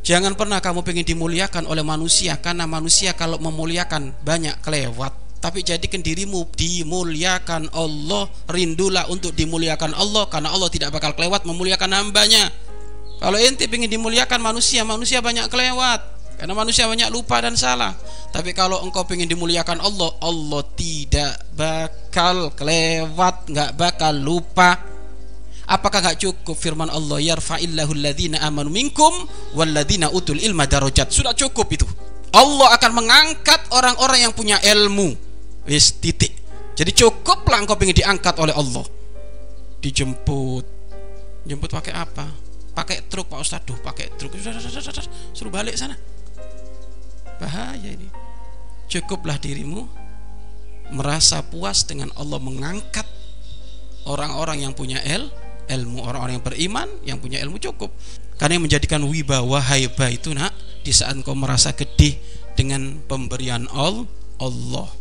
Jangan pernah kamu pengen dimuliakan oleh manusia karena manusia kalau memuliakan banyak kelewat. Tapi jadikan dirimu dimuliakan Allah. Rindulah untuk dimuliakan Allah karena Allah tidak bakal kelewat memuliakan hambanya. Kalau ente pengen dimuliakan manusia, manusia banyak kelewat. Karena manusia banyak lupa dan salah. Tapi kalau engkau pengen dimuliakan Allah, Allah tidak bakal kelewat, nggak bakal lupa. Apakah gak cukup firman Allah yarfa'illahu alladhina amanu minkum walladhina utul ilma darajat. Sudah cukup itu. Allah akan mengangkat orang-orang yang punya ilmu. Wis titik. Jadi cukuplah engkau ingin diangkat oleh Allah. Dijemput. Jemput pakai apa? Pakai truk Pak Ustadz. Duh, pakai truk. Suruh balik sana. Bahaya ini. Cukuplah dirimu merasa puas dengan Allah mengangkat orang-orang yang punya el ilmu orang-orang yang beriman yang punya ilmu cukup. Karena yang menjadikan wibawa haibah itu nak di saat kau merasa gede dengan pemberian Allah